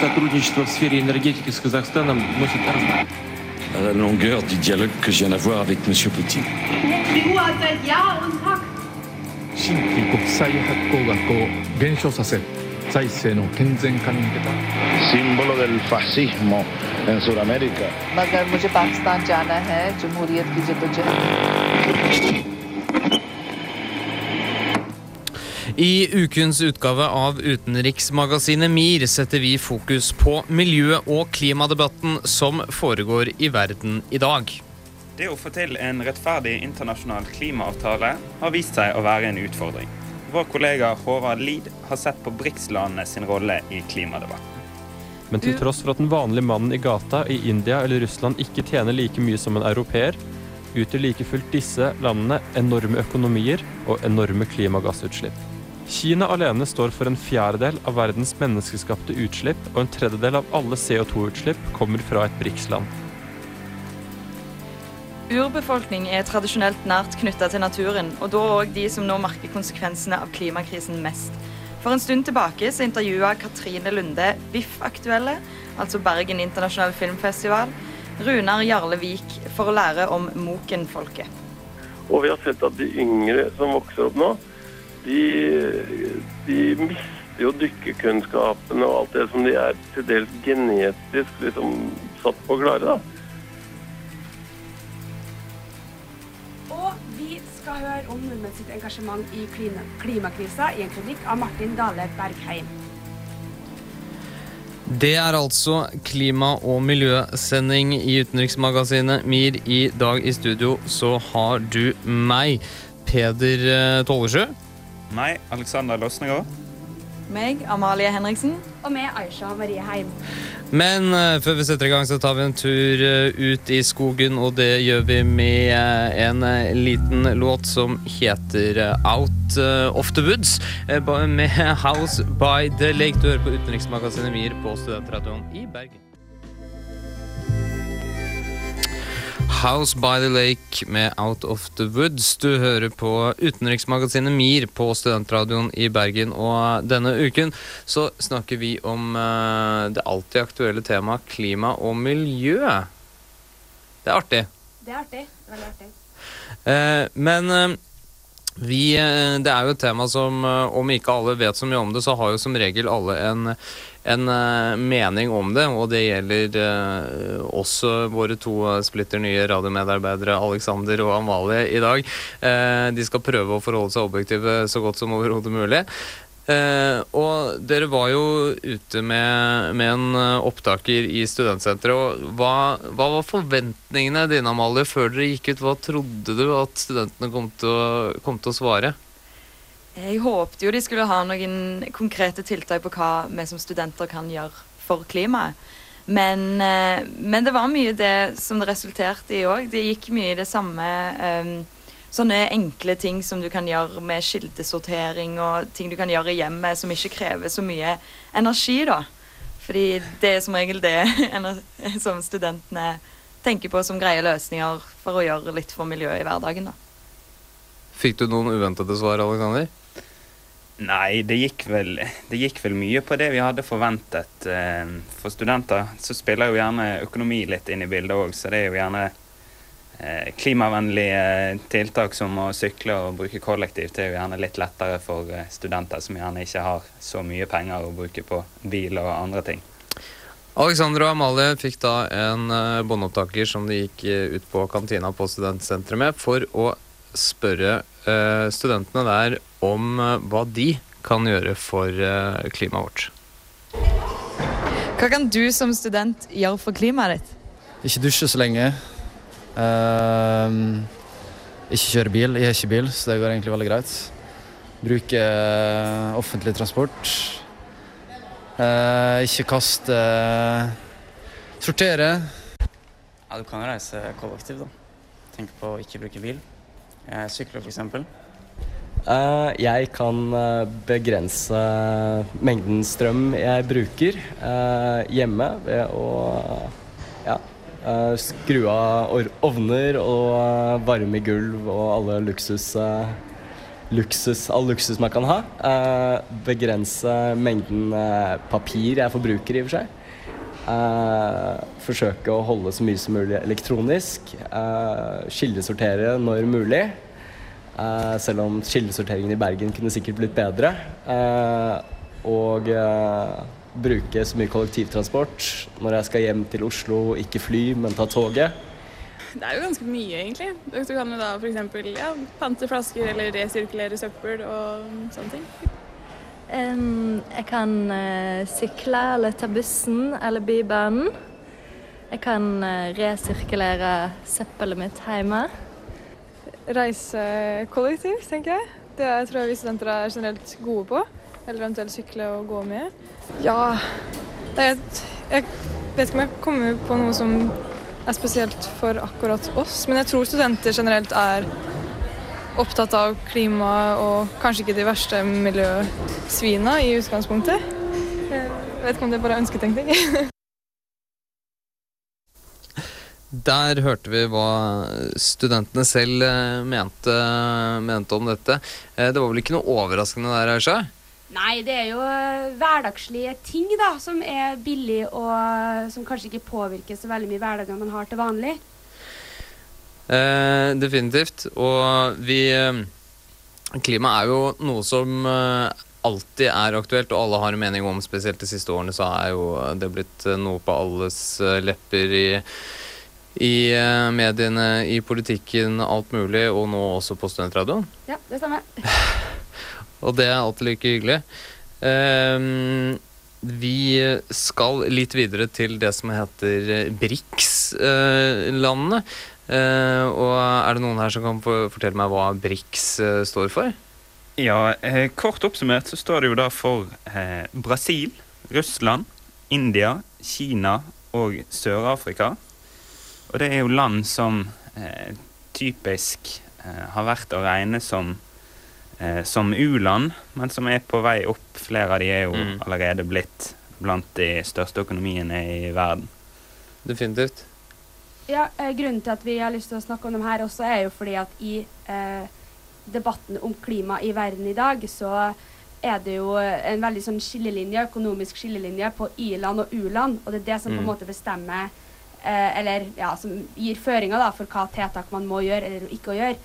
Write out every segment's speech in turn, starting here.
сотрудничество в сфере энергетики la longueur du dialogue que je viens d'avoir avec M. Poutine. Símbolo del fascismo en Sudamérica. मगर I ukens utgave av utenriksmagasinet MIR setter vi fokus på miljø- og klimadebatten som foregår i verden i dag. Det å få til en rettferdig internasjonal klimaavtale har vist seg å være en utfordring. Vår kollega Håvard Lid har sett på BRICS-landene sin rolle i klimadebatten. Men til tross for at den vanlige mannen i gata i India eller Russland ikke tjener like mye som en europeer, utgjør like fullt disse landene enorme økonomier og enorme klimagassutslipp. Kina alene står for en fjerdedel av verdens menneskeskapte utslipp, og en tredjedel av alle CO2-utslipp kommer fra et BRICS-land. Urbefolkning er tradisjonelt nært knytta til naturen, og da òg de som nå merker konsekvensene av klimakrisen mest. For en stund tilbake så intervjua Katrine Lunde BIFF-aktuelle, altså Bergen internasjonale filmfestival, Runar Jarlevik for å lære om Moken-folket. Og vi har sett at de yngre som vokser opp nå, de, de mister jo dykkerkunnskapene og alt det som de er til dels genetisk liksom satt på å klare. da. Skal høre om nordmenn sitt engasjement i klima- klimakrisa i en kronikk av Martin Dale Bergheim. Det er altså klima- og miljøsending i utenriksmagasinet MIR. I dag i studio så har du meg, Peder eh, Tollesjø. Meg, Alexander Losnegård. Meg, Amalie Henriksen. Og meg, Aisha Marie Heim. Men uh, før vi setter i gang, så tar vi en tur uh, ut i skogen, og det gjør vi med uh, en liten låt som heter Out of the Woods, med House by the Lake. Du hører på Utenriksmagasinet MIR på Studentradioen i Bergen. House by the Lake med Out of the Woods. Du hører på utenriksmagasinet MIR på Studentradioen i Bergen. Og denne uken så snakker vi om eh, det alltid aktuelle temaet klima og miljø. Det er artig. Det er artig. Veldig artig. Eh, men eh, vi, eh, det er jo et tema som, eh, om ikke alle vet så mye om det, så har jo som regel alle en, en eh, mening om det. Og det gjelder også våre to splitter nye radiomedarbeidere, Alexander og Amalie, i dag. De skal prøve å forholde seg objektive så godt som overhodet mulig. Eh, og dere var jo ute med, med en eh, opptaker i studentsenteret. og hva, hva var forventningene dine, Amalie, før dere gikk ut? Hva trodde du at studentene kom til å, kom til å svare? Jeg håpte jo de skulle ha noen konkrete tiltak på hva vi som studenter kan gjøre for klimaet. Men, eh, men det var mye det som det resulterte i òg. Det gikk mye i det samme eh, Sånne enkle ting som du kan gjøre med kildesortering og ting du kan gjøre i hjemmet som ikke krever så mye energi, da. Fordi det er som regel det som studentene tenker på som greie løsninger for å gjøre litt for miljøet i hverdagen, da. Fikk du noen uventede svar, Alexander? Nei, det gikk, vel, det gikk vel mye på det vi hadde forventet. Eh, For studenter så spiller jo gjerne økonomi litt inn i bildet òg, så det er jo gjerne klimavennlige tiltak som å sykle og bruke kollektivt. Det er jo gjerne litt lettere for eh, studenter som gjerne ikke har så mye penger å bruke på bil og andre ting. Alexander og Amalie fikk da en båndopptaker som de gikk eh, ut på kantina på studentsenteret med, for å spørre eh, studentene der om eh, hva de kan gjøre for eh, klimaet vårt. Hva kan du som student gjøre for klimaet ditt? Ikke dusje så lenge. Ehm, ikke kjøre bil. Jeg har ikke bil, så det går egentlig veldig greit. Bruke eh, offentlig transport. Eh, ikke kaste Sortere. Ja, du kan jo reise kollektivt, da. Tenke på å ikke bruke bil. Jeg sykler f.eks. Eh, jeg kan eh, begrense mengden strøm jeg bruker eh, hjemme ved å ja, eh, skru av ovner og eh, varme gulv og alle luksus, eh, luksus, all luksus man kan ha. Eh, begrense mengden eh, papir jeg forbruker, i og for seg. Eh, forsøke å holde så mye som mulig elektronisk. Eh, kildesortere når mulig. Eh, selv om kildesorteringen i Bergen kunne sikkert blitt bedre. Eh, og eh, bruke så mye kollektivtransport når jeg skal hjem til Oslo. Ikke fly, men ta toget. Det er jo ganske mye, egentlig. Du kan jo da f.eks. Ja, pante flasker eller resirkulere søppel og sånne ting. Um, jeg kan uh, sykle eller ta bussen eller Bybanen. Jeg kan uh, resirkulere søppelet mitt hjemme. Reise kollektivt, tenker jeg. Det tror jeg vi studenter er generelt gode på. Eller eventuelt sykle og gå mye. Ja Nei, jeg, jeg vet ikke om jeg kommer på noe som er spesielt for akkurat oss, men jeg tror studenter generelt er opptatt av klima og kanskje ikke de verste miljøsvina i utgangspunktet. Jeg vet ikke om det bare er ønsketenkning. Der hørte vi hva studentene selv eh, mente, mente om dette. Eh, Det var vel ikke noe overraskende der, Aisha? Nei, det er jo eh, hverdagslige ting da, som er billig og som kanskje ikke påvirker så veldig mye hverdagen man har til vanlig. Eh, definitivt. Og vi eh, Klima er jo noe som eh, alltid er aktuelt, og alle har en mening om. Spesielt de siste årene så er jo det blitt eh, noe på alles eh, lepper i, i eh, mediene, i politikken, alt mulig, og nå også på studentradioen. Ja, det stemmer. Og det er alltid like hyggelig. Ehm, vi skal litt videre til det som heter BRICS-landene. Eh, og er det noen her som kan fortelle meg hva BRICS eh, står for? Ja, eh, Kort oppsummert så står det jo da for eh, Brasil, Russland, India, Kina og Sør-Afrika. Og det er jo land som typisk har vært å regne som, eh, som u-land, men som er på vei opp. Flere av de er jo Mm. allerede blitt blant de største økonomiene i verden. Definitivt. Ja, eh, Grunnen til at vi har lyst til å snakke om dem her også, er jo fordi at i eh, debatten om klima i verden i dag, så er det jo en veldig sånn skillelinje, økonomisk skillelinje på i-land og u-land. Og det er det som på en Mm. måte bestemmer eh, Eller ja, som gir føringer da, for hva tiltak man må gjøre eller ikke å gjøre.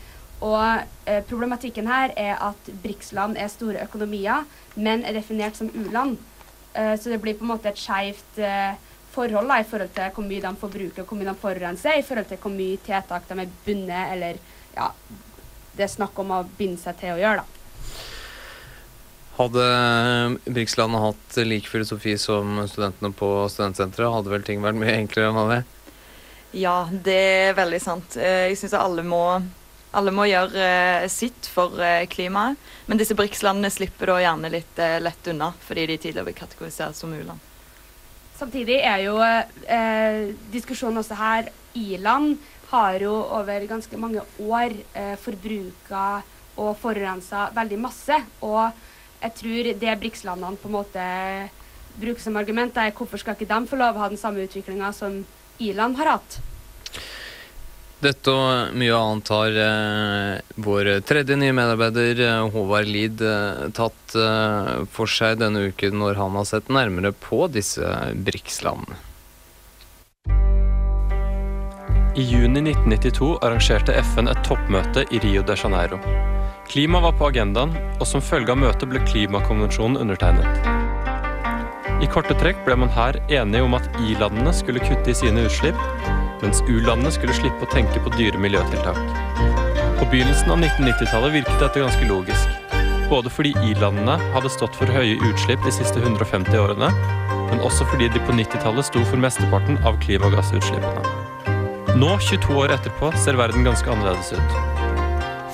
Og eh, problematikken her er at BRICS-land er store økonomier, men er definert som u-land. Eh, så det blir på en måte et skeivt eh, forhold da, i forhold til hvor mye de forbruker og hvor mye de forurenser, i forhold til hvor mye tiltak de er bundet eller ja, det er snakk om å binde seg til å gjøre. da. Hadde BRICS-landene hatt lik filosofi som studentene på studentsenteret, hadde vel ting vært mye enklere enn det? Ja, det er veldig sant. Eh, Jeg syns alle må alle må gjøre eh, sitt for eh, klimaet. Men disse BRICS-landene slipper da gjerne litt eh, lett unna, fordi de tidligere ble kategorisert som u-land. Samtidig er jo eh, diskusjonen også her I-land har jo over ganske mange år eh, forbruka og forurensa veldig masse. Og jeg tror det BRICS-landene på en måte bruker som argument, er hvorfor skal ikke de få lov å ha den samme utviklinga som I-land har hatt? Dette og mye annet har eh, vår tredje nye medarbeider, eh, Håvard Lid, eh, tatt eh, for seg denne uken når han har sett nærmere på disse BRICS-landene. I juni 1992 arrangerte FN et toppmøte i Rio de Janeiro. Klima var på agendaen, og som følge av møtet ble Klimakonvensjonen undertegnet. I korte trekk ble man her enige om at i-landene skulle kutte i sine utslipp, mens u-landene skulle slippe å tenke på dyre miljøtiltak. På begynnelsen av 1990-tallet virket dette ganske logisk. Både fordi i-landene hadde stått for høye utslipp de siste 150 årene, men også fordi de på 90-tallet sto for mesteparten av klimagassutslippene. Nå, 22 år etterpå, ser verden ganske annerledes ut.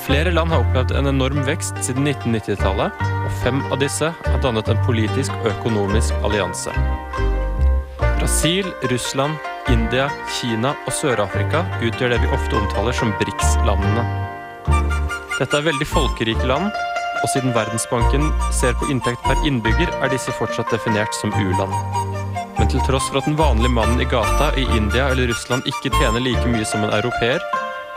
Flere land har opplevd en enorm vekst siden 1990-tallet, og fem av disse har dannet en politisk og økonomisk allianse. Brasil, Russland, India, Kina og Sør-Afrika utgjør det vi ofte omtaler som BRICS-landene. Dette er veldig folkerike land, og siden Verdensbanken ser på inntekt per innbygger, er disse fortsatt definert som u-land. Men til tross for at den vanlige mannen i gata i India eller Russland ikke tjener like mye som en europeer,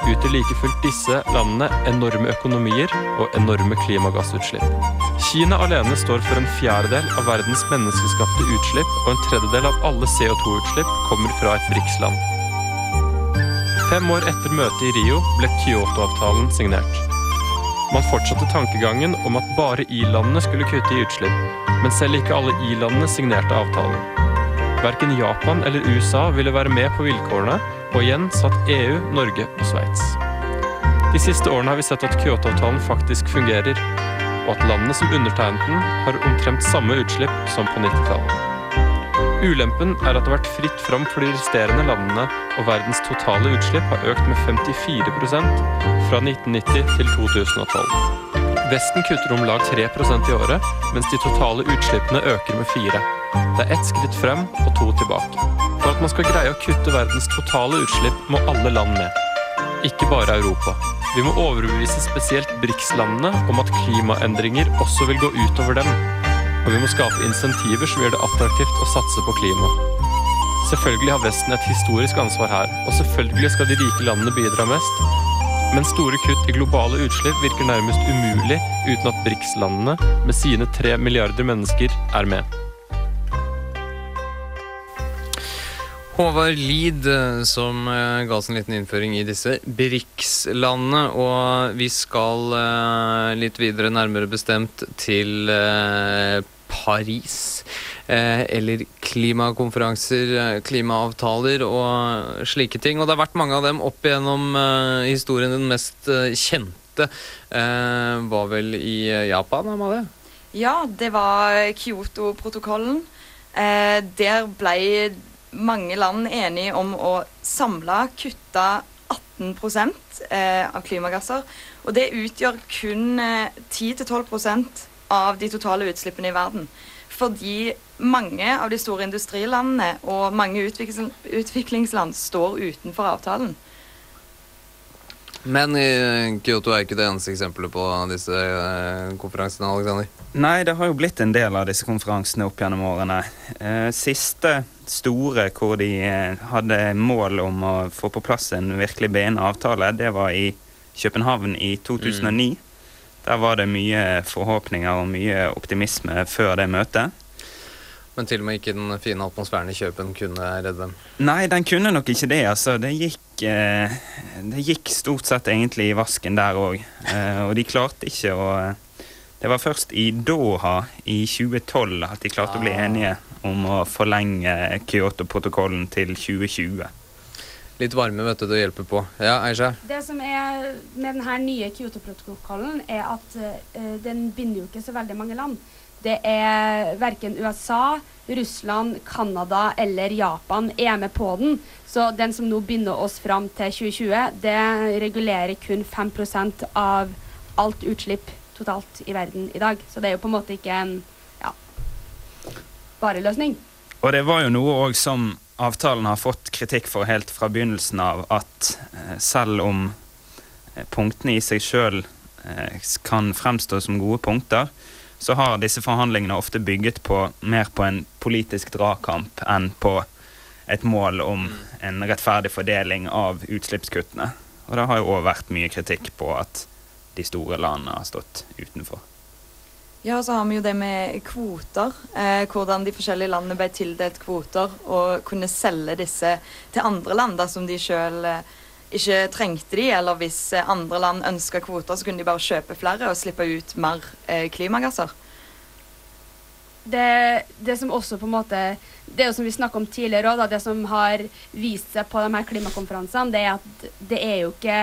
utgjør like fullt disse landene enorme økonomier og enorme klimagassutslipp. Kina alene står for en fjerdedel av verdens menneskeskapte utslipp, og en tredjedel av alle CO2-utslipp kommer fra et BRICS-land. Fem år etter møtet i Rio ble Kyoto-avtalen signert. Man fortsatte tankegangen om at bare i-landene skulle kutte i utslipp, men selv ikke alle i-landene signerte avtalen. Verken Japan eller USA ville være med på vilkårene, og igjen satt EU, Norge og Sveits. De siste årene har vi sett at Kyoto-avtalen faktisk fungerer, og at landene som undertegnet den, har omtrent samme utslipp som på 90-tallet. Ulempen er at det har vært fritt fram for de resterende landene, og verdens totale utslipp har økt med 54% fra 1990 til 2012. Vesten kutter om lag 3% i året, mens de totale utslippene øker med 4 Det er ett skritt frem og to tilbake. For at man skal greie å kutte verdens totale utslipp, må alle land med. Ikke bare Europa. Vi må overbevise spesielt BRICS-landene om at klimaendringer også vil gå utover dem. Og vi må skape insentiver som gjør det attraktivt å satse på klima. Selvfølgelig har Vesten et historisk ansvar her, og selvfølgelig skal de rike landene bidra mest. Men store kutt i globale utslipp virker nærmest umulig uten at BRICS-landene med sine tre milliarder mennesker er med. Håvard Lid eh, som eh, ga oss en liten innføring i disse BRICS-landene. Og vi skal eh, litt videre, nærmere bestemt, til Paris. Eller klimakonferanser, klimaavtaler og slike ting. Og det har vært mange av dem opp gjennom eh, historien. Den mest kjente var vel i Japan, Amalie? Ja, det var Kyoto-protokollen. Der ble mange land enige om å samle kutte 18 eh, av klimagasser. Og det utgjør kun eh, 10-12% av de totale utslippene i verden. Fordi mange av de store industrilandene og mange utviklingsland står utenfor avtalen. Men eh, Kyoto er ikke det eneste eksempelet på disse eh, konferansene, Alexander. Nei, det har jo blitt en del av disse konferansene opp gjennom årene. Eh, siste store hvor de eh, hadde mål om å få på plass en virkelig bindende avtale, det var i København i 2009. Der var det mye forhåpninger og mye optimisme før det møtet. Men til og med ikke den fine atmosfæren i Kjøpen kunne redde dem. Nei, den kunne nok ikke det. altså. Det gikk, eh, det gikk stort sett egentlig i vasken der òg. Og de klarte ikke å Det var først i Doha i 2012 at de klarte å bli enige om å forlenge Kyoto-protokollen til 2020. Litt varme vet du, det hjelper på. Ja, Aisha? Det som er med denne nye Kyoto-protokollen, er at uh, den binder jo ikke så veldig mange land. Det er verken USA, Russland, Canada eller Japan er med på den. Så den som nå binder oss fram til 2020, det regulerer kun 5% av alt utslipp totalt i verden i dag. Så det er jo på en måte ikke en ja, bare løsning. Og det var jo noe òg som avtalen har fått kritikk for helt fra begynnelsen av, at eh, selv om eh, punktene i seg sjøl eh, kan fremstå som gode punkter, så har disse forhandlingene ofte bygget på mer på en politisk dragkamp enn på et mål om en rettferdig fordeling av utslippskuttene. Og det har jo òg vært mye kritikk på at de store landene har stått utenfor. Ja, så har vi jo det med kvoter. Eh, hvordan de forskjellige landene ble tildelt kvoter og kunne selge disse til andre land dersom de sjøl eh, ikke trengte de, eller hvis eh, andre land ønska kvoter, så kunne de bare kjøpe flere og slippe ut mer eh, klimagasser. Det, det som også på en måte Det er jo som vi snakka om tidligere òg, det som har vist seg på de her klimakonferansene, det er at det er jo ikke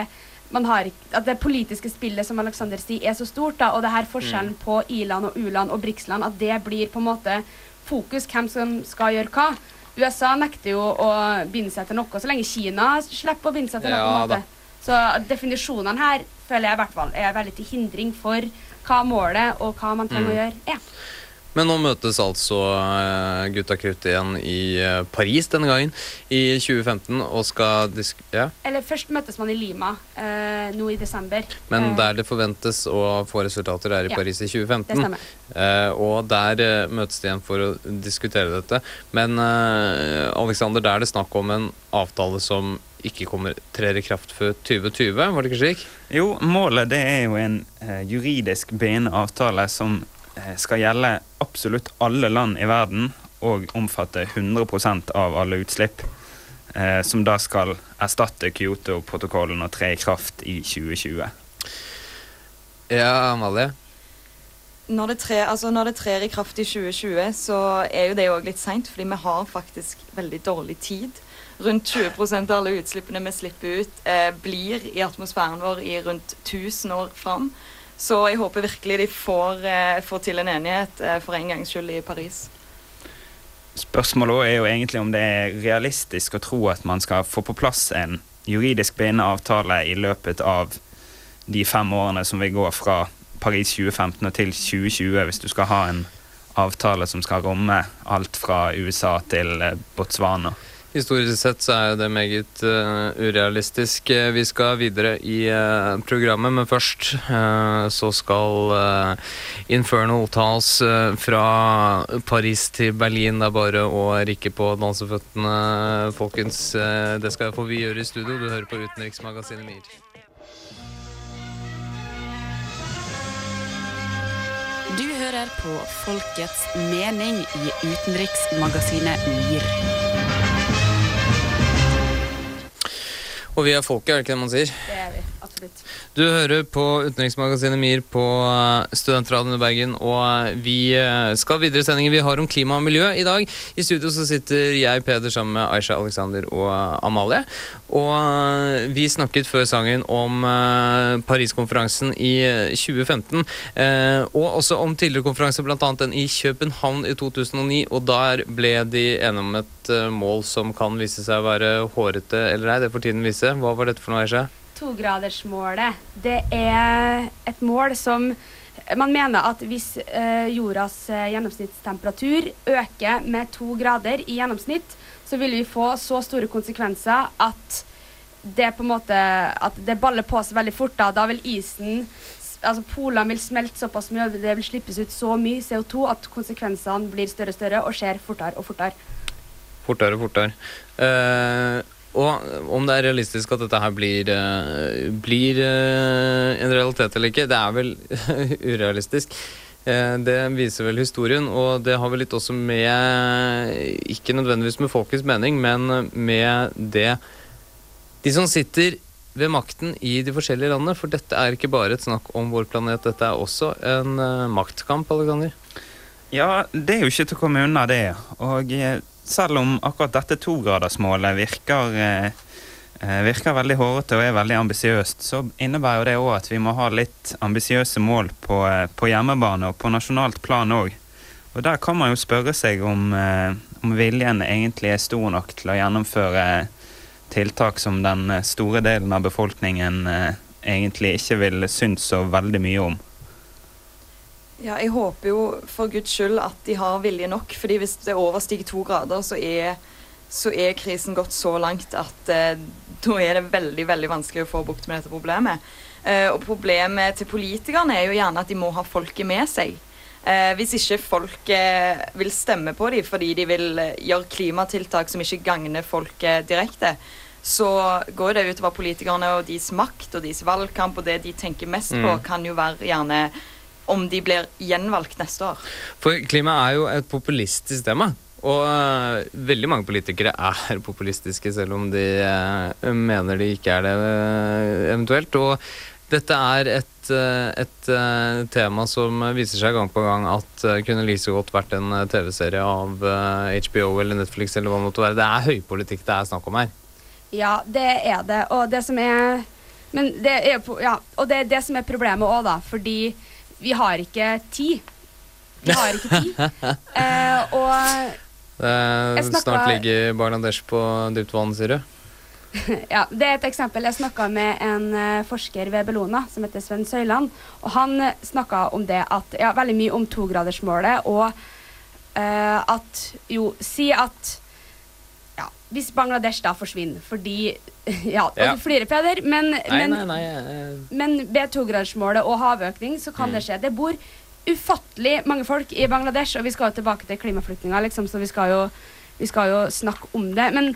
ikke, at det politiske spillet som Alexander sier, er så stort. da, Og det her forskjellen Mm. på i-land og u-land og BRICS-land, at det blir på en måte fokus hvem som skal gjøre hva. USA nekter jo å binde seg til noe, så lenge Kina slipper å binde seg til noe. Ja, måte. Så definisjonene her føler jeg i hvert fall er veldig til hindring for hva målet og hva man trenger Mm. å gjøre, er. Men nå møtes altså eh, gutta krutt igjen i eh, Paris denne gangen, i 2015, og skal disk... Ja. Eller først møtes man i Lima eh, nå i desember. Men Eh, der det forventes å få resultater, er i Ja, Paris i det 2015. stemmer. Eh, og der møtes de igjen for å diskutere dette. Men eh, Alexander, der er det snakk om en avtale som ikke kommer trer i kraft før 2020, var det ikke slik? Jo, målet det er jo en eh, juridisk bindende avtale som skal gjelde absolutt alle land i verden og omfatte 100% av alle utslipp. Eh, som da skal erstatte Kyoto-protokollen og tre i kraft i 2020. Ja, Amalie? Når det, tre, altså når det trer i kraft i 2020, så er jo det òg litt seint, fordi vi har faktisk veldig dårlig tid. Rundt 20% av alle utslippene vi slipper ut, eh, blir i atmosfæren vår i rundt 1000 år fram. Så jeg håper virkelig de får, eh, får til en enighet eh, for en gangs skyld i Paris. Spørsmålet er jo egentlig om det er realistisk å tro at man skal få på plass en juridisk bindende avtale i løpet av de fem årene som vil gå fra Paris 2015 og til 2020, hvis du skal ha en avtale som skal romme alt fra USA til eh, Botswana. Historisk sett så er jo det meget uh, urealistisk. Eh, Vi skal videre i uh, programmet, men først uh, så skal Infernal tas fra Paris til Berlin. Det er bare å rikke på danseføttene, folkens. det skal få vi gjøre i studio. Du hører på Utenriksmagasinet MIR. Du hører på Folkets mening i utenriksmagasinet MIR. Og vi er folket, er det ikke det man sier? Det er vi. Absolutt. Du hører på utenriksmagasinet MIR på eh, Studentradioen i Bergen, og eh, vi eh, skal videre i sendingen vi har om klima og miljø i dag. I studio så sitter jeg, Peder, sammen med Aisha, Alexander og Amalie. Og vi snakket før sangen om Paris-konferansen i 2015, og også om tidligere konferanser, bl.a. den i København i 2009, og der ble de enige om et mål som kan vise seg å være hårete eller ei. Det får tiden vise. Hva var dette for noe, Aisha? Togradersmålet, det er et mål som man mener at hvis eh, jordas eh, gjennomsnittstemperatur øker med to grader i gjennomsnitt, så vil vi få så store konsekvenser at det på en måte at det baller på seg veldig fort. Da, da vil isen altså Polene vil smelte såpass mye, det vil slippes ut så mye CO2 at konsekvensene blir større og større og skjer fortere og fortere. Fortere og fortere. Uh og om det er realistisk at dette her blir, uh, blir uh, en realitet eller ikke, det er vel urealistisk. Uh, det viser vel historien, og det har vel litt også med Ikke nødvendigvis med folkets mening, men med det De som sitter ved makten i de forskjellige landene. For dette er ikke bare et snakk om vår planet, dette er også en maktkamp, Alexander. Ja, det er jo ikke til å komme unna det. Og selv om akkurat dette togradersmålet virker, eh, virker veldig hårete og er veldig ambisiøst, så innebærer det òg at vi må ha litt ambisiøse mål på, eh, på, hjemmebane og på nasjonalt plan òg. Og der kan man jo spørre seg om, eh, om, viljen egentlig er stor nok til å gjennomføre tiltak som den store delen av befolkningen egentlig ikke vil synes så veldig mye om. Ja, jeg håper jo for guds skyld at de har vilje nok. fordi hvis det overstiger to grader, så er, så er krisen gått så langt at eh, da er det veldig veldig vanskelig å få bukt med dette problemet. Eh, og problemet til politikerne er jo gjerne at de må ha folket med seg. Eh, hvis ikke folk vil stemme på dem fordi de vil eh, gjøre klimatiltak som ikke gagner folket direkte, så går det utover politikerne og deres makt og deres valgkamp, og det de tenker mest på, Mm. kan jo være gjerne om de blir gjenvalgt neste år. For klima er jo et populistisk tema. Og uh, veldig mange politikere er populistiske, selv om de uh, mener de ikke er det uh, eventuelt. Og dette er et, et tema som viser seg gang på gang at kunne like så godt vært en TV-serie av HBO eller Netflix eller hva det måtte være. Det er høypolitikk det er snakk om her. Ja, det er det. Og det som er Men det er Ja, og det er det som er problemet òg, da. Fordi vi har ikke tid. Vi har ikke tid. Eh, og Eh, Jeg snakket- Snart ligger Bangladesh på dypt vann, sier du? ja, det er et eksempel. Jeg snakka med en eh, forsker ved Bellona som heter Sven Søyland. Og han uh, snakka om det at Ja, veldig mye om togradersmålet og eh, at Jo, si at ja, hvis Bangladesh da forsvinner fordi Ja, og Ja. du flirer, Peder, men, Nei, men, nei, nei. eh, men ved togradersmålet og havøkning så kan det skje. Det bor ufattelig mange folk i Bangladesh, og vi skal jo tilbake til klimaflyktninger, liksom, så vi skal jo, vi skal jo snakke om det. Men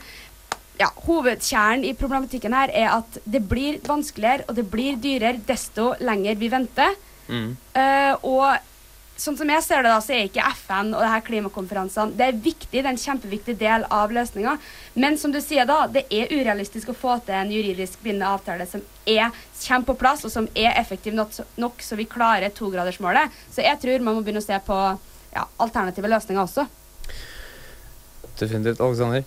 ja, hovedkjernen i problematikken her er at det blir vanskeligere og det blir dyrere desto lenger vi venter. Mm. Uh, og sånn som jeg ser det, da, så er ikke FN og det her klimakonferansene Det er viktig, det er en kjempeviktig del av løsninga. Men som du sier da, det er urealistisk å få til en juridisk bindende avtale som er, kommer på plass, og som er effektiv nok, nok så vi klarer togradersmålet. Så jeg tror man må begynne å se på ja, alternative løsninger også. Definitivt. Alexander?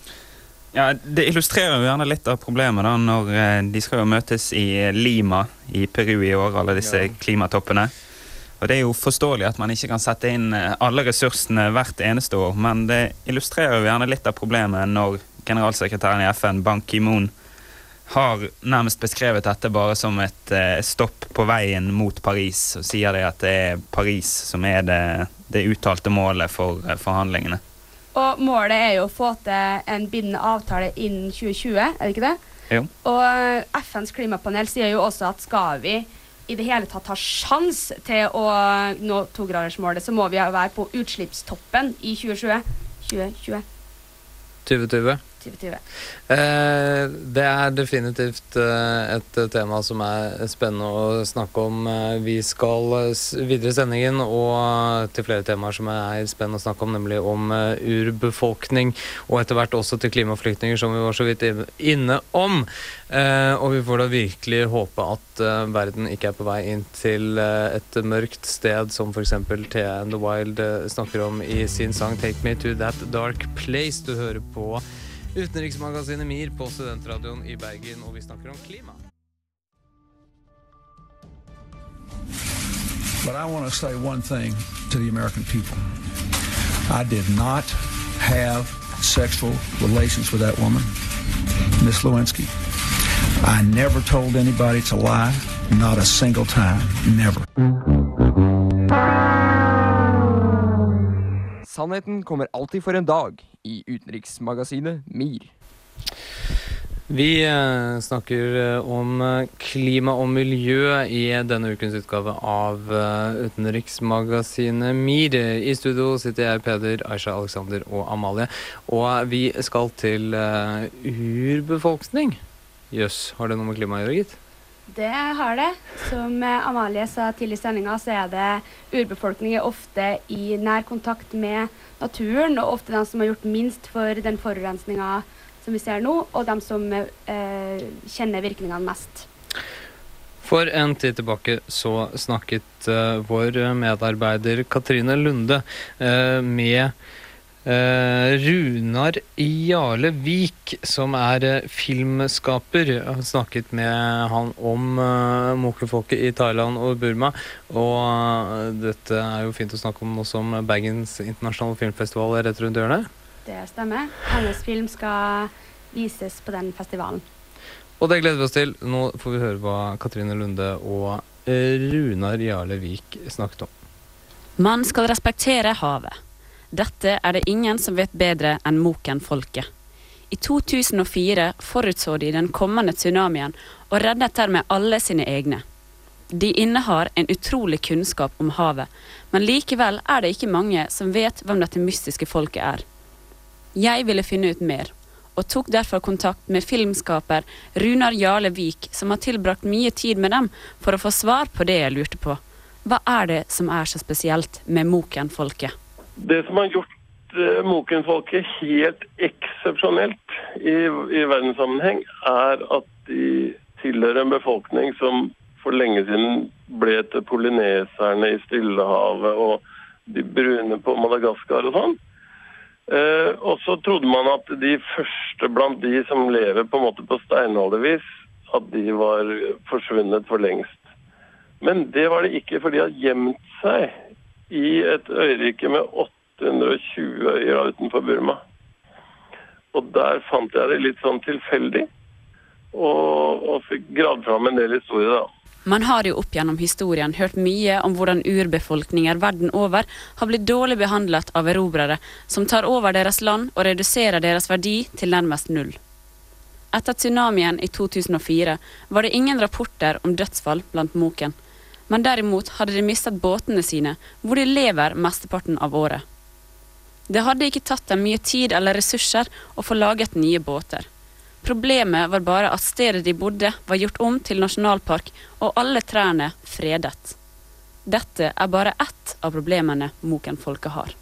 Ja, Det illustrerer jo gjerne litt av problemet da, når eh, de skal jo møtes i Lima i Peru i år, alle disse klimatoppene. Og Det er jo forståelig at man ikke kan sette inn eh, alle ressursene hvert eneste år, men det illustrerer jo gjerne litt av problemet når generalsekretæren i FN, Ban Ki-moon, har nærmest beskrevet dette bare som et eh, stopp på veien mot Paris, og sier det at det er Paris som er det, det uttalte målet for eh, forhandlingene. Og målet er jo å få til en bindende avtale innen 2020, er det ikke det? Jo. Og FNs klimapanel sier jo også at skal vi i det hele tatt har sjans til å nå togradersmålet, så må vi være på utslippstoppen i 2020. 2020. 2020. 2020. Eh, det er definitivt eh, et tema som er spennende å snakke om. Eh, vi skal eh, videre i sendingen og til flere temaer som er spennende å snakke om, nemlig om eh, urbefolkning, og etter hvert også til klimaflyktninger, som vi var så vidt inne om. Eh, og vi får da virkelig håpe at eh, verden ikke er på vei inn til eh, et mørkt sted, som f.eks. Thea the Wild eh, snakker om i sin sang 'Take Me To That Dark Place'. Du hører på Utenriksmagasinet MIR på Studentradioen i Bergen, og vi snakker om klima. But I want to say one thing to the American people. I did not have sexual relations with that woman, Miss Lewinsky. I never told anybody to lie, not a single time, never. Sannheten kommer alltid for en dag i utenriksmagasinet MIR. Vi eh, snakker eh, om eh, klima og miljø i denne ukens utgave av Utenriksmagasinet MIR. I studio sitter jeg, Peder, Aisha, Alexander og Amalie. Og vi skal til urbefolkning. Jøss, har det noe med klima å gjøre, gitt? Det har det. Som eh, Amalie sa tidlig i sendinga, så er det urbefolkning er ofte i nær kontakt med naturen, og ofte de som har gjort minst for den forurensninga som vi ser nå, og de som eh, kjenner virkningene mest. For en tid tilbake så snakket uh, vår medarbeider Katrine Lunde uh, med eh, Runar Jarle Vik, som er uh, filmskaper. Har snakket med han om uh, mokefolket i Thailand og Burma. Og eh, dette er jo fint å snakke om nå som Bergens internasjonale filmfestival er rett rundt hjørnet. Det stemmer. Hennes film skal vises på den festivalen. Og det gleder vi oss til. Nå får vi høre hva Katrine Lunde og eh, Runar Jarle Vik snakket om. Man skal respektere havet. Dette er det ingen som vet bedre enn Moken-folket. I 2004 forutså de den kommende tsunamien og reddet dermed alle sine egne. De innehar en utrolig kunnskap om havet, men likevel er det ikke mange som vet hvem dette mystiske folket er. Jeg ville finne ut mer, og tok derfor kontakt med filmskaper Runar Jarle Vik, som har tilbrakt mye tid med dem for å få svar på det jeg lurte på. Hva er det som er så spesielt med Moken-folket? Det som har gjort uh, Moken-folket helt eksepsjonelt i, i verdenssammenheng, er at de tilhører en befolkning som for lenge siden ble til polyneserne i Stillehavet og de brune på Madagaskar og sånn. Eh, og så trodde man at de første blant de som lever på en måte på steinaldervis, at de var forsvunnet for lengst. Men det var det ikke, for de har gjemt seg i et øyrike med 820 øyer utenfor Burma. Og der fant jeg det litt sånn tilfeldig, og, og fikk gravd fram en del historier, da. Man har jo opp gjennom historien hørt mye om hvordan urbefolkninger verden over har blitt dårlig behandlet av erobrere som tar over deres land og reduserer deres verdi til nærmest null. Etter tsunamien i 2004 var det ingen rapporter om dødsfall blant Moken, men derimot hadde de mistet båtene sine, hvor de lever mesteparten av året. Det hadde ikke tatt dem mye tid eller ressurser å få laget nye båter. Problemet var bare at stedet de bodde var gjort om til nasjonalpark, og alle trærne fredet. Dette er bare ett av problemene Moken-folket har.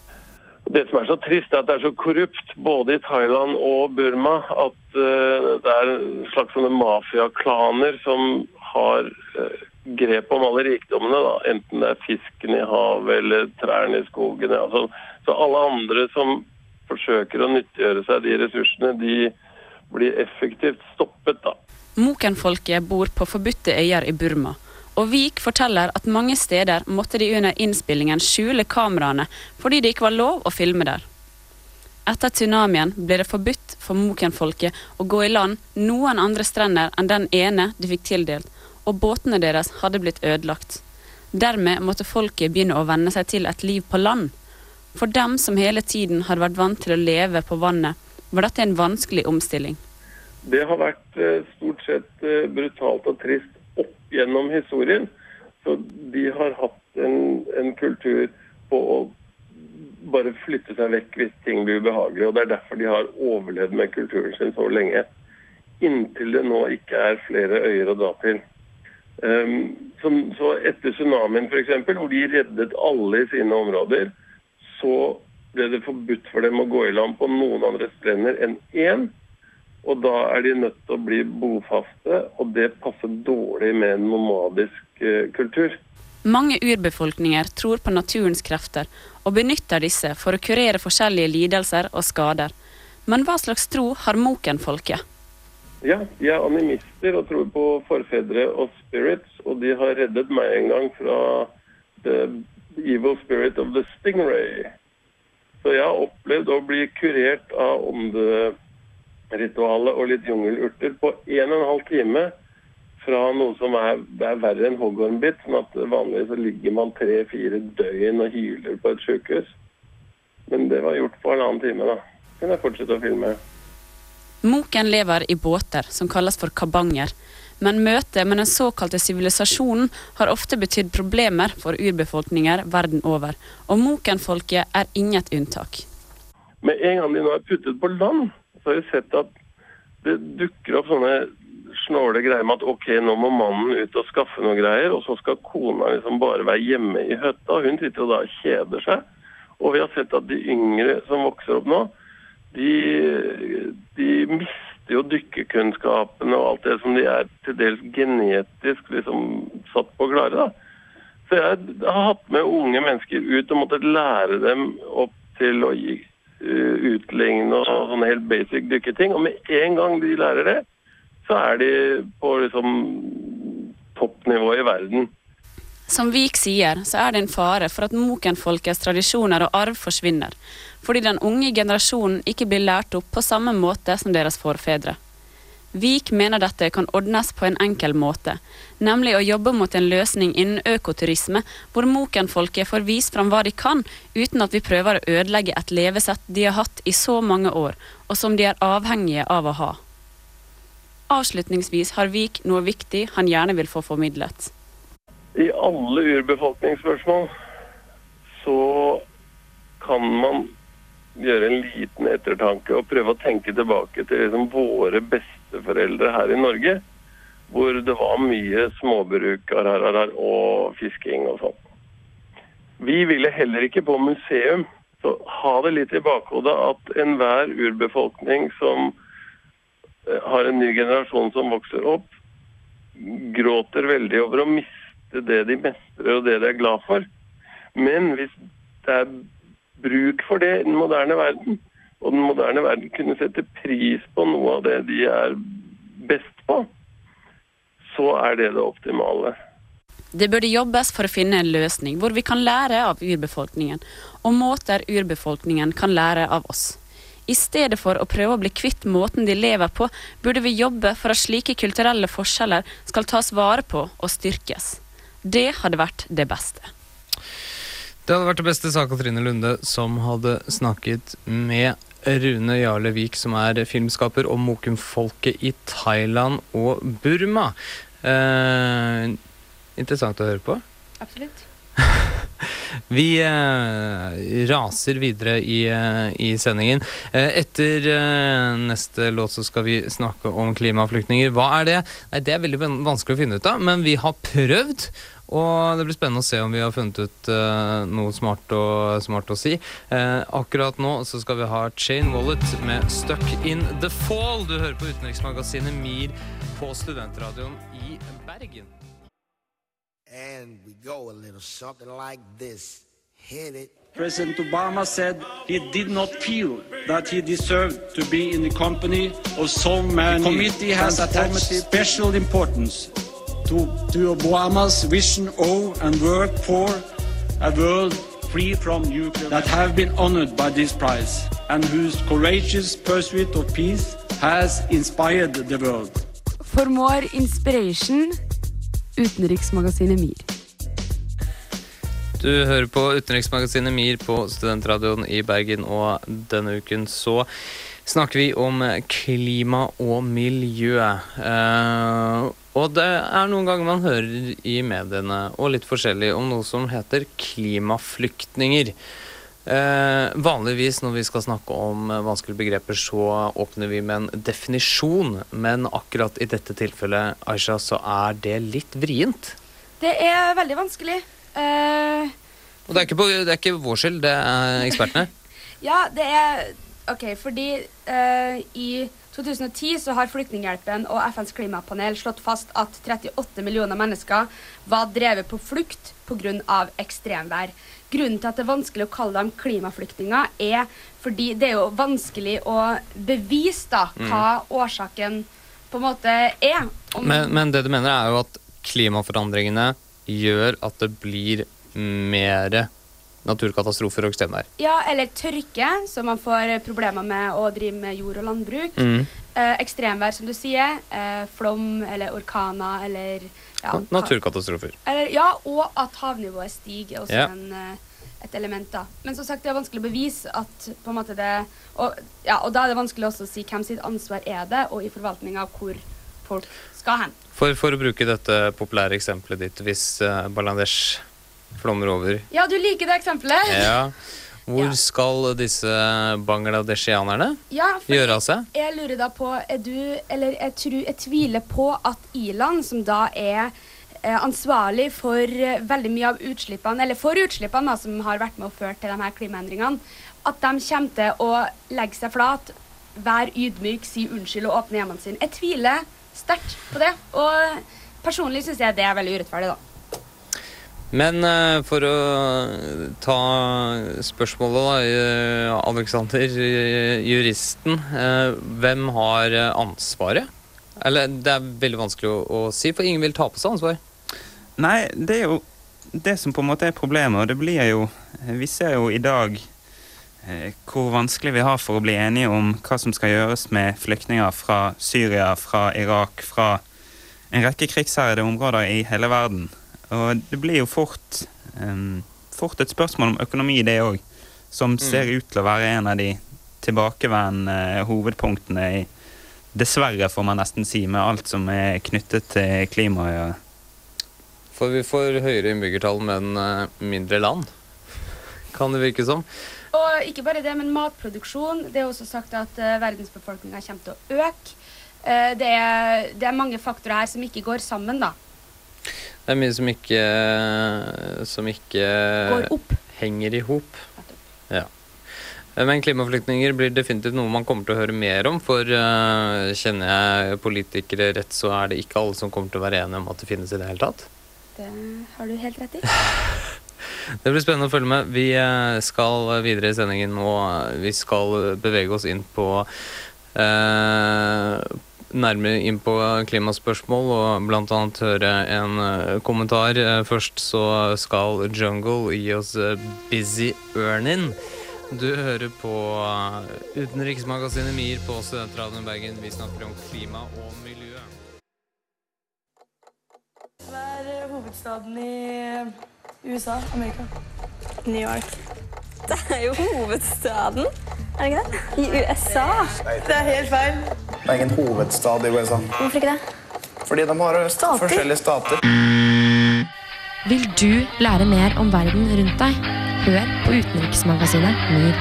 Det som er så trist, er at det er så korrupt både i Thailand og Burma at eh, det er slags mafiaklaner som har eh, grep om alle rikdommene. Da. Enten det er fisken i havet eller trærne i skogen. Altså, så alle andre som forsøker å nyttiggjøre seg de ressursene, de blir effektivt stoppet. da. Moken-folket bor på forbudte øyer i Burma. Og Vik forteller at mange steder måtte de under innspillingen skjule kameraene fordi det ikke var lov å filme der. Etter tsunamien ble det forbudt for Moken-folket å gå i land noen andre strender enn den ene de fikk tildelt, og båtene deres hadde blitt ødelagt. Dermed måtte folket begynne å venne seg til et liv på land. For dem som hele tiden hadde vært vant til å leve på vannet, var dette en vanskelig omstilling. Det har vært eh, stort sett eh, brutalt og trist opp gjennom historien. Så de har hatt en, en kultur på å bare flytte seg vekk hvis ting blir ubehagelige. Og det er derfor de har overlevd med kulturen sin så lenge. Inntil det nå ikke er flere øyer å dra til. Um, så, så etter tsunamien f.eks., hvor de reddet alle i sine områder, så ble det forbudt for dem å gå i land på noen andre strender enn én. Og da er de nødt til å bli bofaste, og det passer dårlig med en nomadisk eh, kultur. Mange urbefolkninger tror på naturens krefter og benytter disse for å kurere forskjellige lidelser og skader. Men hva slags tro har Moken-folket? Ja, de er animister og tror på forfedre og spirits, og de har reddet meg en gang fra the evil spirit of the stingray. Så jeg har opplevd å bli kurert av ånderitualet og litt jungelurter på en og en halv time fra noe som er, er verre enn hoggormbitt. sånn at vanligvis ligger man tre-fire døgn og hyler på et sykehus. Men det var gjort på halvannen time, da. Kan jeg fortsette å filme. Moken lever i båter som kalles for kabanger, men møtet med den såkalte sivilisasjonen har ofte betydd problemer for urbefolkninger verden over, og Moken-folket er inget unntak. Med en gang de nå er puttet på land, så har vi sett at det dukker opp sånne snåle greier med at ok, nå må mannen ut og skaffe noe greier, og så skal kona liksom bare være hjemme i høtta. Hun sitter jo da og kjeder seg. Og vi har sett at de yngre som vokser opp nå, de, de mister jo dykkerkunnskapene og alt det som de er til dels genetisk liksom satt på å klare. da. Så jeg har hatt med unge mennesker ut og måttet lære dem opp til å gi uh, utligne og sånne helt basic dykketing. Og med en gang de lærer det, så er de på liksom toppnivå i verden. Som Vik sier, så er det en fare for at Moken-folkets tradisjoner og arv forsvinner, fordi den unge generasjonen ikke blir lært opp på samme måte som deres forfedre. Vik mener dette kan ordnes på en enkel måte, nemlig å jobbe mot en løsning innen økoturisme, hvor Moken-folket får vist fram hva de kan, uten at vi prøver å ødelegge et levesett de har hatt i så mange år, og som de er avhengige av å ha. Avslutningsvis har Vik noe viktig han gjerne vil få formidlet. I alle urbefolkningsspørsmål så kan man gjøre en liten ettertanke og prøve å tenke tilbake til liksom våre besteforeldre her i Norge, hvor det var mye småbruk og fisking og sånn. Vi ville heller ikke på museum. Så ha det litt i bakhodet at enhver urbefolkning som eh, har en ny generasjon som vokser opp, gråter veldig over å miste det de mestrer og det de er glad for. Men hvis det er bruk for det i den moderne verden, og den moderne verden kunne sette pris på noe av det de er best på, så er det det optimale. Det burde jobbes for å finne en løsning hvor vi kan lære av urbefolkningen, og måter urbefolkningen kan lære av oss. I stedet for å prøve å bli kvitt måten de lever på, burde vi jobbe for at slike kulturelle forskjeller skal tas vare på og styrkes. Det hadde vært det beste. Det hadde vært det beste, sa Katrine Lunde, som hadde snakket med Rune Jarle Vik, som er filmskaper om Mokum-folket i Thailand og Burma. Eh, interessant å høre på. Absolutt. Vi eh, raser videre i, eh, i sendingen. Eh, etter eh, neste låt så skal vi snakke om klimaflyktninger. Hva er det? Nei, Det er veldig vanskelig å finne ut av, men vi har prøvd. Og det blir spennende å se om vi har funnet ut uh, noe smart å, smart å si. Uh, akkurat nå så skal vi ha Chain Wallet med 'Stuck in the Fall'. Du hører på utenriksmagasinet MIR på studentradioen i Bergen. And we go a little something like this. Hit it. President Obama said he did not feel that he deserved to be in the company of so many. The committee has attached special importance to, to Obama's vision of and work for a world free from nuclear that have been honored by this prize and whose courageous pursuit of peace has inspired the world. For more inspiration, utenriksmagasinet MIR. Du hører på utenriksmagasinet MIR på studentradioen i Bergen, og denne uken så snakker vi om klima og miljø. Eh, og det er noen ganger man hører i mediene, og litt forskjellig, om noe som heter klimaflyktninger. Eh, vanligvis når vi skal snakke om vanskelige begreper, så åpner vi med en definisjon, men akkurat i dette tilfellet, Aisha, så er det litt vrient. Det er veldig vanskelig. Eh, Og det er ikke, på, det er ikke vår skyld, det er ekspertene. ja, det er OK, fordi eh, i 2010 så har Flyktninghjelpen og FNs klimapanel slått fast at 38 millioner mennesker var drevet på flukt pga. ekstremvær. Grunnen til at det er vanskelig å kalle dem klimaflyktninger, er fordi det er jo vanskelig å bevise da, hva årsaken på en måte er. Om- Men, men det du mener er jo at klimaforandringene gjør at det blir mer naturkatastrofer og ekstremvær. Ja, eller tørke, så man får problemer med å drive med jord og landbruk. Mm. Eh, ekstremvær, som du sier. Eh, flom eller orkaner eller ja, Naturkatastrofer. Eller, ja, og at havnivået stiger, er også Ja. en, eh, et element. da. Men som sagt, det er vanskelig å bevise at på en måte det Og, ja, og da er det vanskelig også å si hvem sitt ansvar er det, og i forvaltninga hvor folk skal hen. For, for å bruke dette populære eksempelet ditt, hvis eh, Bangladesh flommer over, Ja, du liker det eksempelet? ja, hvor skal disse bangladeshianerne Ja, gjøre av seg? Jeg lurer da på Er du Eller jeg, tror, jeg tviler på at i-land, som da er eh, ansvarlig for eh, veldig mye av utslippene, eller for utslippene da, som har vært med og ført til de her klimaendringene, at de kommer til å legge seg flat, være ydmyk, si unnskyld og åpne hjemmene sine. Jeg tviler sterkt på det. Og personlig syns jeg det er veldig urettferdig, da. Men eh, for å ta spørsmålet, da, eh, Alexander, juristen. eh, hvem har ansvaret? Eller det er veldig vanskelig å, å si, for ingen vil ta på seg ansvar. Nei, det er jo det som på en måte er problemet, og det blir jo Vi ser jo i dag hvor vanskelig vi har for å bli enige om hva som skal gjøres med flyktninger fra Syria, fra Irak, fra en rekke krigsherjede områder i hele verden. Og det blir jo fort, um, fort et spørsmål om økonomi, det òg, som ser ut til å være en av de tilbakevendende hovedpunktene i Dessverre, får man nesten si, med alt som er knyttet til klima. For vi får høyere innbyggertall, men eh, mindre land. Kan det virke som. Og ikke bare det, men matproduksjon. Det er også sagt at uh, verdensbefolkninga kommer til å øke. Eh, det, er, det er mange faktorer her som ikke går sammen, da. Det er mye som ikke Som ikke Går opp. henger i hop. Ja. Men klimaflyktninger blir definitivt noe man kommer til å høre mer om. For uh, kjenner jeg politikere rett, så er det ikke alle som kommer til å være enige om at det finnes i det hele tatt. Det har du helt rett i. Det blir spennende å følge med. Vi eh, skal videre i sendingen, og vi skal bevege oss inn på eh, Nærmere inn på klimaspørsmål og bl.a. høre en eh, kommentar. Eh, Først så skal Jungle gi oss eh, Busy Earnin'. Du hører på utenriksmagasinet MIR på Studentradioen i Bergen. Vi snakker om klima og miljø. Hva er hovedstaden i USA? Amerika? New York. Det er jo hovedstaden, er det ikke det? I USA. Det er helt feil. Det er ingen hovedstad i USA. Hvorfor ikke det? Fordi de har Stater? forskjellige stater. Vil du lære mer om verden rundt deg? Hør på utenriksmagasinet MIR.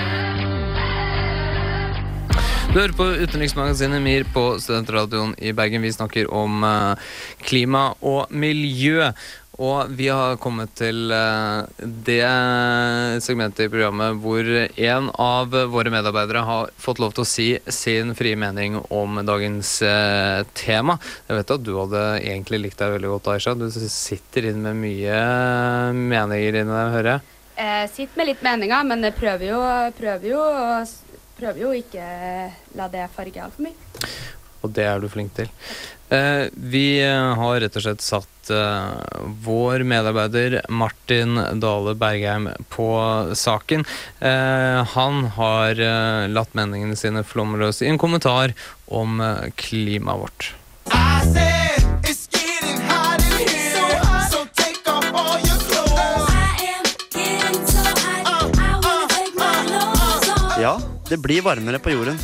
Du hører på utenriksmagasinet MIR på Studentradioen i Bergen. Vi snakker om eh, klima og miljø. Og vi har kommet til eh, det segmentet i programmet hvor en av våre medarbeidere har fått lov til å si sin frie mening om dagens eh, tema. Jeg vet at du hadde egentlig likt deg veldig godt, Aisha. Du sitter inn med mye meninger inni deg, hører jeg. Jeg sitter med litt meninger, men jeg prøver jo, prøver jo, prøver jo ikke la det farge altfor mye. Og det er du flink til. Eh, vi har rett og slett satt eh, vår medarbeider Martin Dale Bergheim på saken. Eh, han har eh, latt meningene sine flomme løs i en kommentar om eh, klimaet vårt. Ja, det blir varmere på jorden.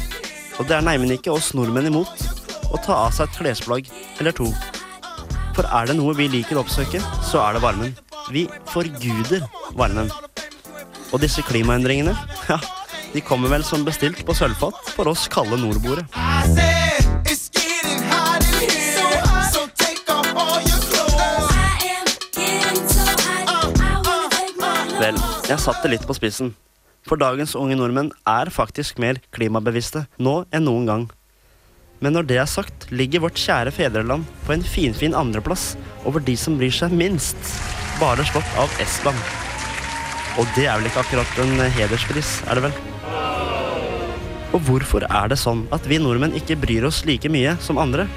Og det er neimen ikke oss nordmenn imot å ta av seg et klesplagg eller to. For er det noe vi liker å oppsøke, så er det varmen. Vi forguder varmen. Og disse klimaendringene, ja, de kommer vel som bestilt på sølvfat for oss kalde nordboere. Vel, jeg satte litt på spissen. For dagens unge nordmenn er faktisk mer klimabevisste nå enn noen gang. Men når det er sagt, ligger vårt kjære fedreland på en finfin andreplass over de som bryr seg minst, bare slått av Estland. Og det er vel ikke akkurat en hederspris, er det vel? Og hvorfor er det sånn at vi nordmenn ikke bryr oss like mye som andre?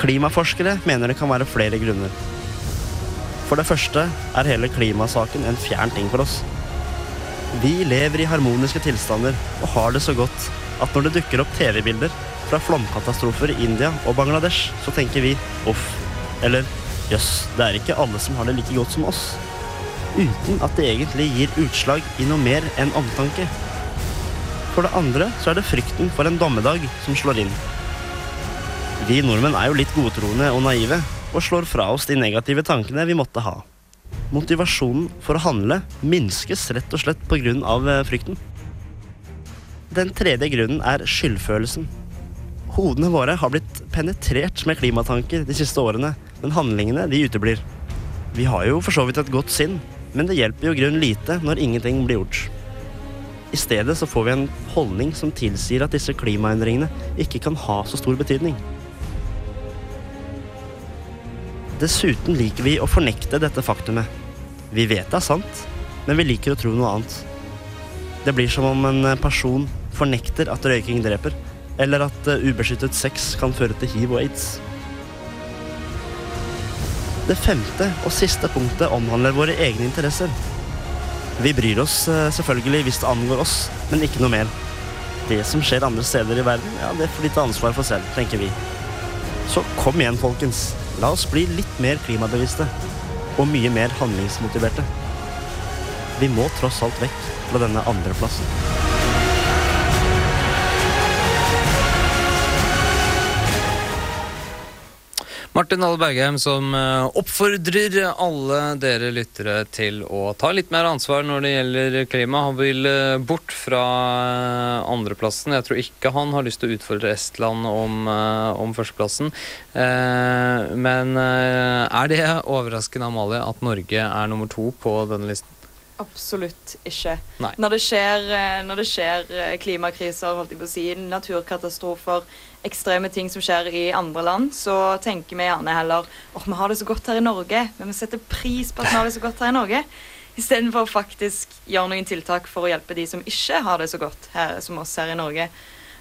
Klimaforskere mener det kan være flere grunner. For det første er hele klimasaken en fjern ting for oss. Vi lever i harmoniske tilstander og har det så godt at når det dukker opp TV-bilder fra flomkatastrofer i India og Bangladesh, så tenker vi uff. Eller jøss, det er ikke alle som har det like godt som oss. Uten at det egentlig gir utslag i noe mer enn omtanke. For det andre så er det frykten for en dommedag som slår inn. Vi nordmenn er jo litt godtroende og naive, og slår fra oss de negative tankene vi måtte ha. Motivasjonen for å handle minskes rett og slett pga. frykten. Den tredje grunnen er skyldfølelsen. Hodene våre har blitt penetrert med klimatanker de siste årene, men handlingene de uteblir. Vi har jo for så vidt et godt sinn, men det hjelper jo grunn lite når ingenting blir gjort. I stedet så får vi en holdning som tilsier at disse klimaendringene ikke kan ha så stor betydning. Dessuten liker vi å fornekte dette faktumet. Vi vet det er sant, men vi liker å tro noe annet. Det blir som om en person fornekter at røyking dreper, eller at eh, ubeskyttet sex kan føre til hiv og aids. Det femte og siste punktet omhandler våre egne interesser. Vi bryr oss eh, selvfølgelig hvis det angår oss, men ikke noe mer. Det som skjer andre steder i verden, ja, det får de ta ansvar for selv, tenker vi. Så kom igjen, folkens. La oss bli litt mer klimabevisste. Og mye mer handlingsmotiverte. Vi må tross alt vekk fra denne andreplassen. Martin Dahl Bergheim som eh, oppfordrer alle dere lyttere til å ta litt mer ansvar når det gjelder klima. Han vil eh, bort fra eh, andreplassen. Jeg tror ikke han har lyst til å utfordre Estland om, om førsteplassen. Men er det overraskende, Amalie, at Norge er nummer to på denne listen? Absolutt ikke. Når det skjer, når det skjer klimakriser, holdt jeg på å si, naturkatastrofer, ekstreme ting som skjer i andre land, så tenker vi gjerne heller åh, vi har det så godt her i Norge. Vi setter pris på at vi har det så godt her i Norge. Istedenfor å faktisk gjøre noen tiltak for å hjelpe de som ikke har det så godt her som oss her i Norge.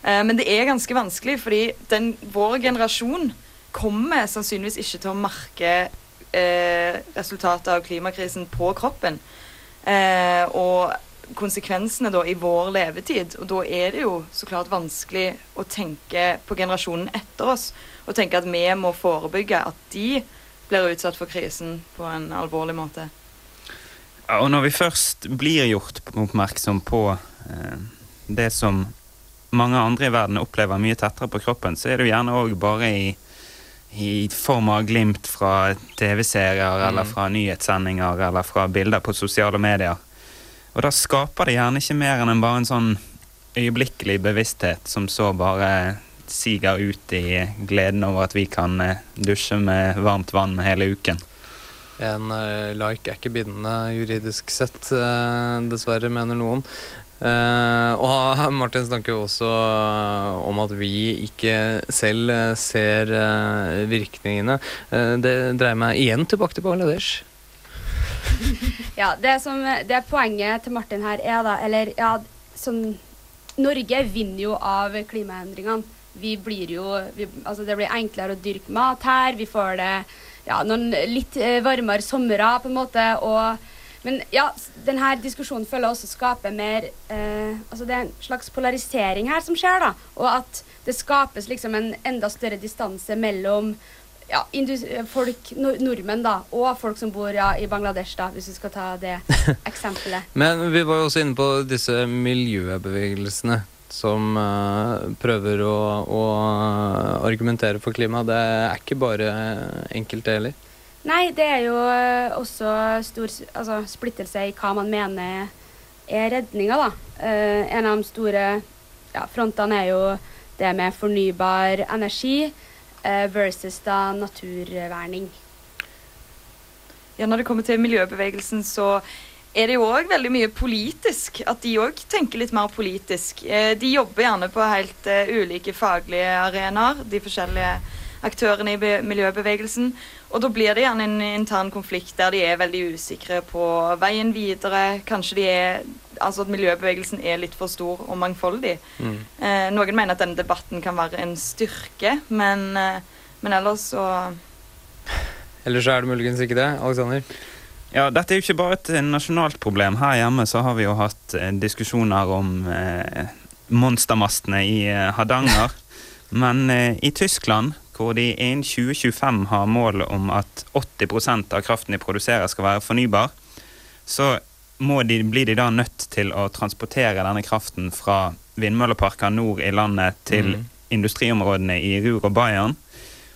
Eh, men det er ganske vanskelig, fordi den, vår generasjon kommer sannsynligvis ikke til å merke eh, resultatet av klimakrisen på kroppen. Eh, og konsekvensene da i vår levetid. Og da er det jo så klart vanskelig å tenke på generasjonen etter oss. Og tenke at vi må forebygge at de blir utsatt for krisen på en alvorlig måte. Ja, og når vi først blir gjort oppmerksom på eh, det som mange andre i verden opplever mye tettere på kroppen, så er det jo gjerne òg bare i, i form av glimt fra TV-serier eller Mm. fra nyhetssendinger eller fra bilder på sosiale medier. Og da skaper det gjerne ikke mer enn bare en sånn øyeblikkelig bevissthet som så bare siger ut i gleden over at vi kan eh, dusje med varmt vann hele uken. En eh, like er ikke bindende juridisk sett, eh, dessverre, mener noen. Og Martin snakker jo også om at vi ikke selv ser virkningene. Det dreier meg igjen tilbake til Bangladesh. Ja, det som det poenget til Martin her er da, eller ja, sånn Norge vinner jo av klimaendringene. Vi blir jo vi, Altså, det blir enklere å dyrke mat her. Vi får det ja, noen litt eh, varmere somre, på en måte. og men ja, denne diskusjonen føler jeg også skaper mer eh, Altså det er en slags polarisering her som skjer, da. Og at det skapes liksom en enda større distanse mellom ja, folk, nordmenn da, og folk som bor ja, i Bangladesh, da, hvis vi skal ta det eksempelet. Men vi var jo også inne på disse miljøbevegelsene som uh, prøver å, å argumentere for klima. Det er ikke bare enkelt, det heller. Nei, det er jo eh, også stor altså, splittelse i hva man mener er redninga, da. Uh, en av de store ja, frontene er jo det med fornybar energi versus da naturverning. Ja, når det kommer til miljøbevegelsen, så er det jo òg veldig mye politisk. At de òg tenker litt mer politisk. Eh, De jobber gjerne på helt eh, ulike faglige arenaer, de forskjellige aktørene i miljøbevegelsen. Og da blir det gjerne en intern konflikt der de er veldig usikre på veien videre. Kanskje de er Altså at miljøbevegelsen er litt for stor og mangfoldig. Eh, noen mener at denne debatten kan være en styrke, men, eh, men ellers så Ellers er det muligens ikke det. Alexander? Ja, dette er jo ikke bare et nasjonalt problem. Her hjemme så har vi jo hatt eh, diskusjoner om eh, monstermastene i Hardanger. Men eh, i Tyskland, hvor de innen 2025 har mål om at 80% av kraften de produserer skal være fornybar, så må de, blir de da nødt til å transportere denne kraften fra vindmølleparker nord i landet til mm. industriområdene i Rur og Bayern.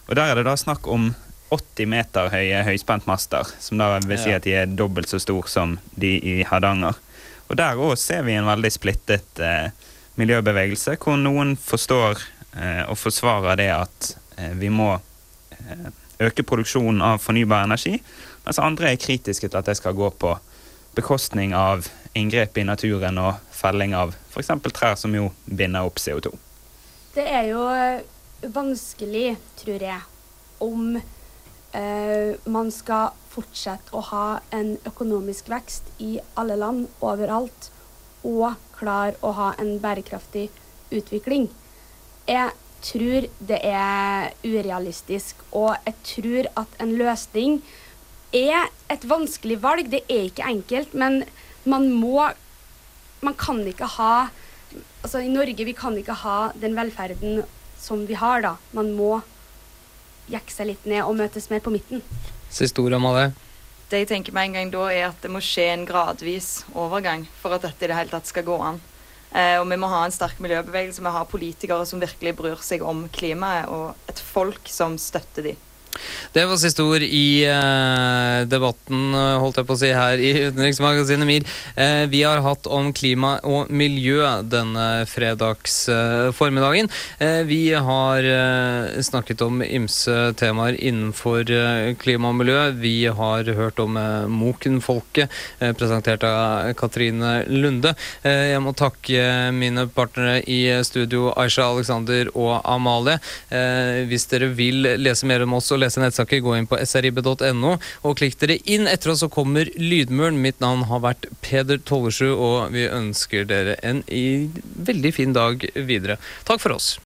Og der er det da snakk om 80 meter høye høyspentmaster, som da vil si at de er dobbelt så stor som de i Hardanger. Og der òg ser vi en veldig splittet eh, miljøbevegelse, hvor noen forstår eh, og forsvarer det at vi må eh, øke produksjonen av fornybar energi, mens andre er kritiske til at det skal gå på bekostning av inngrep i naturen og felling av f.eks. trær som jo binder opp CO2. Det er jo eh, vanskelig, tror jeg, om eh, man skal fortsette å ha en økonomisk vekst i alle land overalt, og klare å ha en bærekraftig utvikling. Jeg tror det er urealistisk, og jeg tror at en løsning er et vanskelig valg. Det er ikke enkelt, men man må Man kan ikke ha Altså, i Norge vi kan ikke ha den velferden som vi har, da. Man må jekke seg litt ned og møtes mer på midten. Siste ord om det. Det jeg tenker med en gang da, er at det må skje en gradvis overgang for at dette i det hele tatt skal gå an. Eh, og vi må ha en sterk miljøbevegelse, vi må ha politikere som virkelig bryr seg om klimaet, og et folk som støtter de. Det var siste ord i eh, debatten, eh, holdt jeg på å si, her i Utenriksmagasinet MIR. Eh, vi har hatt om klima og miljø denne fredags eh, formiddagen. Eh, vi har eh, snakket om ymse temaer innenfor klima og miljø. Vi har hørt om eh, Moken-folket, presentert av Katrine Lunde. Jeg må takke mine partnere i studio, Aisha, Alexander og Amalie. Hvis dere vil lese mer om oss og lese nettsaker, gå inn på srib.no og klikk dere inn. Etter oss så kommer Lydmuren. Mitt navn har vært Peder Tollesrud, og vi ønsker dere en veldig fin dag videre. Takk for oss.